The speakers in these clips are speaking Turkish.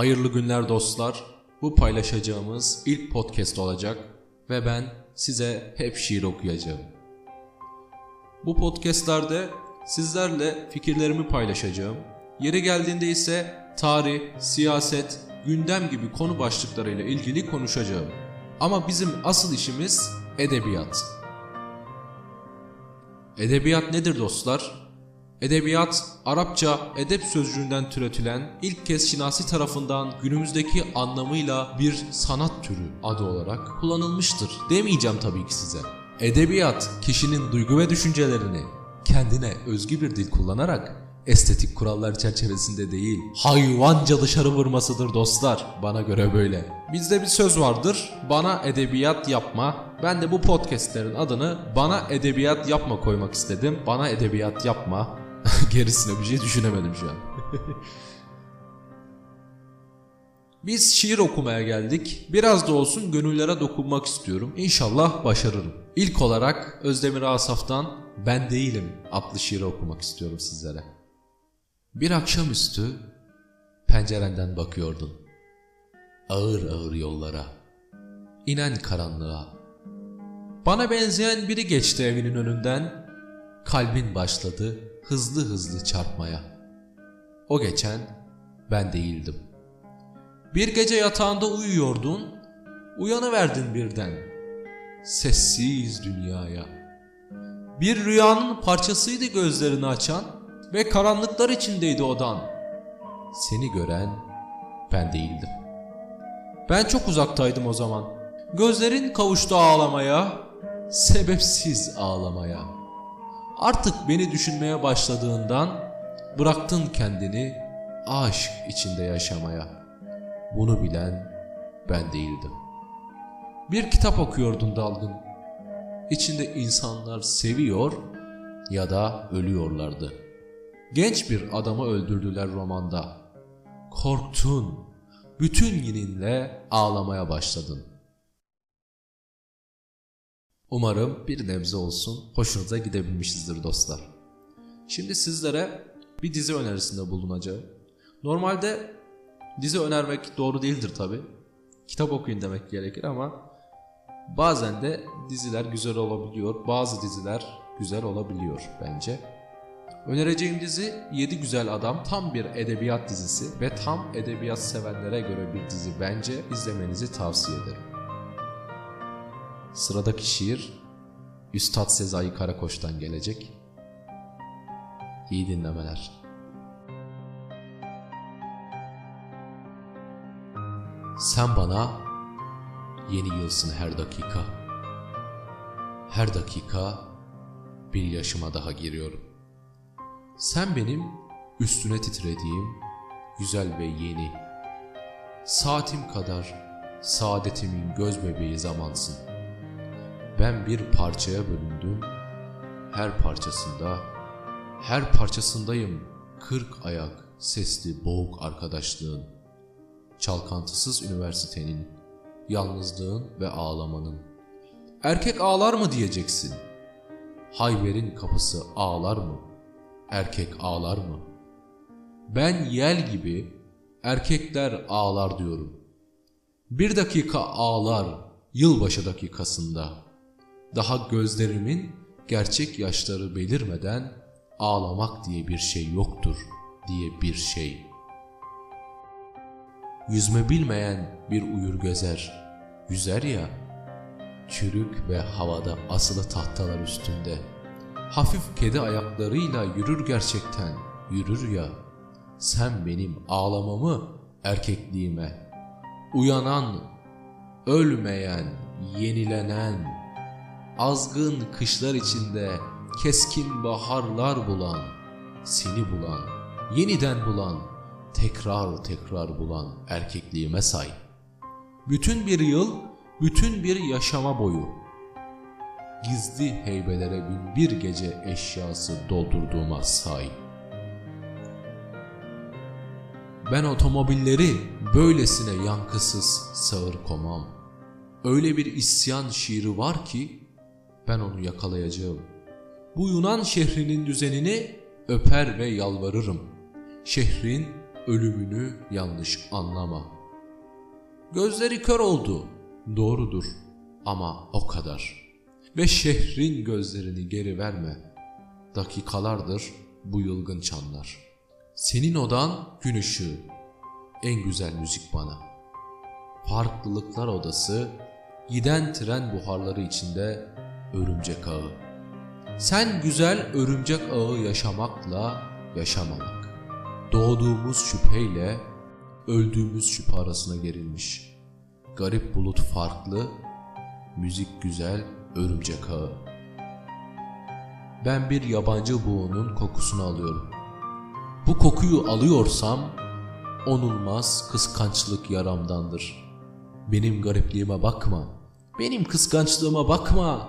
Hayırlı günler dostlar. Bu paylaşacağımız ilk podcast olacak ve ben size hep şiir okuyacağım. Bu podcastlerde sizlerle fikirlerimi paylaşacağım. Yeri geldiğinde ise tarih, siyaset, gündem gibi konu başlıklarıyla ilgili konuşacağım. Ama bizim asıl işimiz edebiyat. Edebiyat nedir dostlar? Edebiyat, Arapça edep sözcüğünden türetilen ilk kez Şinasi tarafından günümüzdeki anlamıyla bir sanat türü adı olarak kullanılmıştır. Demeyeceğim tabii ki size. Edebiyat, kişinin duygu ve düşüncelerini kendine özgü bir dil kullanarak estetik kurallar çerçevesinde değil, hayvanca dışarı vurmasıdır dostlar. Bana göre böyle. Bizde bir söz vardır, bana edebiyat yapma. Ben de bu podcastlerin adını bana edebiyat yapma koymak istedim. Bana edebiyat yapma. Gerisine bir şey düşünemedim şu an. Biz şiir okumaya geldik. Biraz da olsun gönüllere dokunmak istiyorum. İnşallah başarırım. İlk olarak Özdemir Asaf'tan Ben Değilim adlı şiiri okumak istiyorum sizlere. Bir akşamüstü pencerenden bakıyordun. Ağır ağır yollara, inen karanlığa. Bana benzeyen biri geçti evinin önünden. Kalbin başladı hızlı hızlı çarpmaya. O geçen ben değildim. Bir gece yatağında uyuyordun, uyanıverdin birden. Sessiz dünyaya. Bir rüyanın parçasıydı gözlerini açan ve karanlıklar içindeydi odan. Seni gören ben değildim. Ben çok uzaktaydım o zaman. Gözlerin kavuştu ağlamaya, sebepsiz ağlamaya. Artık beni düşünmeye başladığından bıraktın kendini aşk içinde yaşamaya. Bunu bilen ben değildim. Bir kitap okuyordun dalgın. İçinde insanlar seviyor ya da ölüyorlardı. Genç bir adamı öldürdüler romanda. Korktun, bütün yininle ağlamaya başladın. Umarım bir nebze olsun hoşunuza gidebilmişizdir dostlar. Şimdi sizlere bir dizi önerisinde bulunacağım. Normalde dizi önermek doğru değildir tabi. Kitap okuyun demek gerekir ama bazen de diziler güzel olabiliyor. Bazı diziler güzel olabiliyor bence. Önereceğim dizi 7 Güzel Adam tam bir edebiyat dizisi ve tam edebiyat sevenlere göre bir dizi bence izlemenizi tavsiye ederim. Sıradaki şiir Üstad Sezai Karakoç'tan gelecek. İyi dinlemeler. Sen bana yeni yılsın her dakika. Her dakika bir yaşıma daha giriyorum. Sen benim üstüne titrediğim güzel ve yeni. Saatim kadar saadetimin göz bebeği zamansın. Ben bir parçaya bölündüm. Her parçasında, her parçasındayım kırk ayak sesli boğuk arkadaşlığın. Çalkantısız üniversitenin, yalnızlığın ve ağlamanın. Erkek ağlar mı diyeceksin? Hayber'in kapısı ağlar mı? Erkek ağlar mı? Ben yel gibi erkekler ağlar diyorum. Bir dakika ağlar yılbaşı dakikasında.'' Daha gözlerimin gerçek yaşları belirmeden ağlamak diye bir şey yoktur diye bir şey. Yüzme bilmeyen bir uyur gözer, yüzer ya, çürük ve havada asılı tahtalar üstünde. Hafif kedi ayaklarıyla yürür gerçekten, yürür ya. Sen benim ağlamamı erkekliğime, uyanan, ölmeyen, yenilenen, azgın kışlar içinde keskin baharlar bulan, seni bulan, yeniden bulan, tekrar tekrar bulan erkekliğime say. Bütün bir yıl, bütün bir yaşama boyu, gizli heybelere bin bir gece eşyası doldurduğuma say. Ben otomobilleri böylesine yankısız sağır komam. Öyle bir isyan şiiri var ki ben onu yakalayacağım. Bu Yunan şehrinin düzenini öper ve yalvarırım. Şehrin ölümünü yanlış anlama. Gözleri kör oldu, doğrudur ama o kadar. Ve şehrin gözlerini geri verme. Dakikalardır bu yılgın çanlar. Senin odan gün ışığı, en güzel müzik bana. Farklılıklar odası, giden tren buharları içinde örümcek ağı. Sen güzel örümcek ağı yaşamakla yaşamamak. Doğduğumuz şüpheyle öldüğümüz şüphe arasına gerilmiş. Garip bulut farklı, müzik güzel, örümcek ağı. Ben bir yabancı buğunun kokusunu alıyorum. Bu kokuyu alıyorsam onulmaz kıskançlık yaramdandır. Benim garipliğime bakma. Benim kıskançlığıma bakma.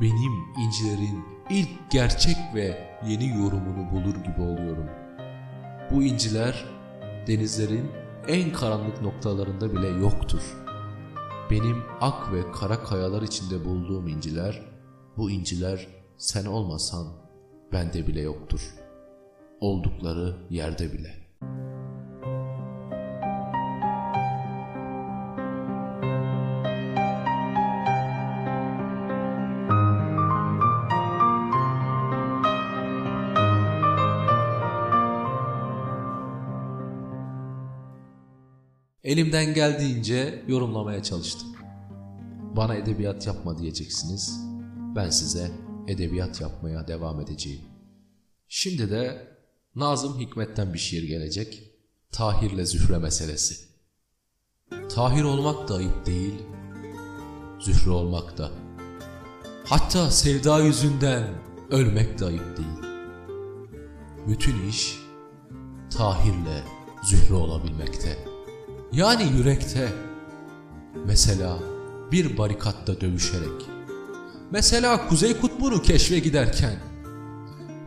Benim incilerin ilk gerçek ve yeni yorumunu bulur gibi oluyorum. Bu inciler denizlerin en karanlık noktalarında bile yoktur. Benim ak ve kara kayalar içinde bulduğum inciler, bu inciler sen olmasan bende bile yoktur. Oldukları yerde bile.'' Elimden geldiğince yorumlamaya çalıştım. Bana edebiyat yapma diyeceksiniz. Ben size edebiyat yapmaya devam edeceğim. Şimdi de Nazım Hikmet'ten bir şiir gelecek. Tahir'le Zühre meselesi. Tahir olmak da ayıp değil, Zühre olmak da. Hatta sevda yüzünden ölmek de ayıp değil. Bütün iş Tahir'le Zühre olabilmekte. Yani yürekte. Mesela bir barikatta dövüşerek. Mesela Kuzey Kutbu'nu keşfe giderken.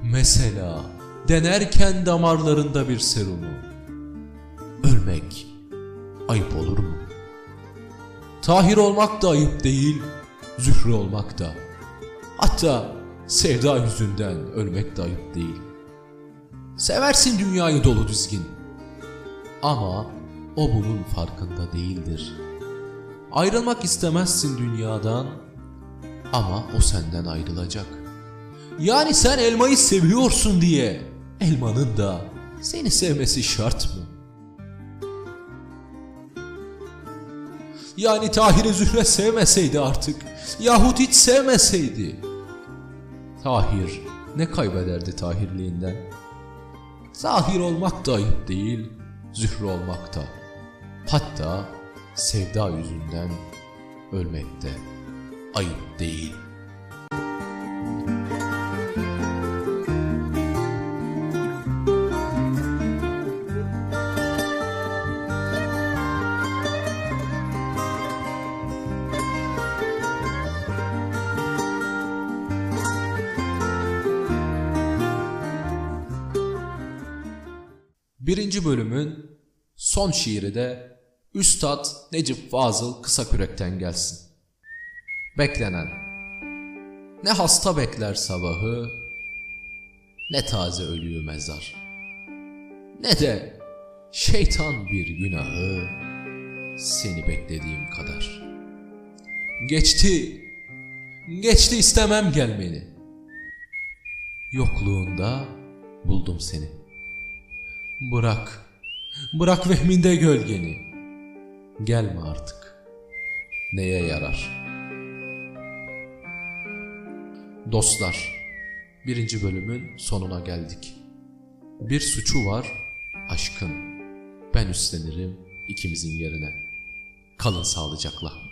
Mesela denerken damarlarında bir serumu. Ölmek ayıp olur mu? Tahir olmak da ayıp değil, zühre olmak da. Hatta sevda yüzünden ölmek de ayıp değil. Seversin dünyayı dolu dizgin. Ama o bunun farkında değildir. Ayrılmak istemezsin dünyadan ama o senden ayrılacak. Yani sen elmayı seviyorsun diye elmanın da seni sevmesi şart mı? Yani Tahir'i Zühre sevmeseydi artık yahut hiç sevmeseydi. Tahir ne kaybederdi Tahirliğinden? Zahir olmak da ayıp değil, Zühre olmak da. Hatta sevda yüzünden ölmekte ayıp değil. Birinci bölümün son şiiri de Üstad Necip Fazıl Kısakürek'ten gelsin. Beklenen. Ne hasta bekler sabahı Ne taze ölüyü mezar. Ne de şeytan bir günahı Seni beklediğim kadar. Geçti Geçti istemem gelmeni. Yokluğunda buldum seni. Bırak Bırak vehminde gölgeni. Gelme artık. Neye yarar? Dostlar, birinci bölümün sonuna geldik. Bir suçu var, aşkın. Ben üstlenirim ikimizin yerine. Kalın sağlıcakla.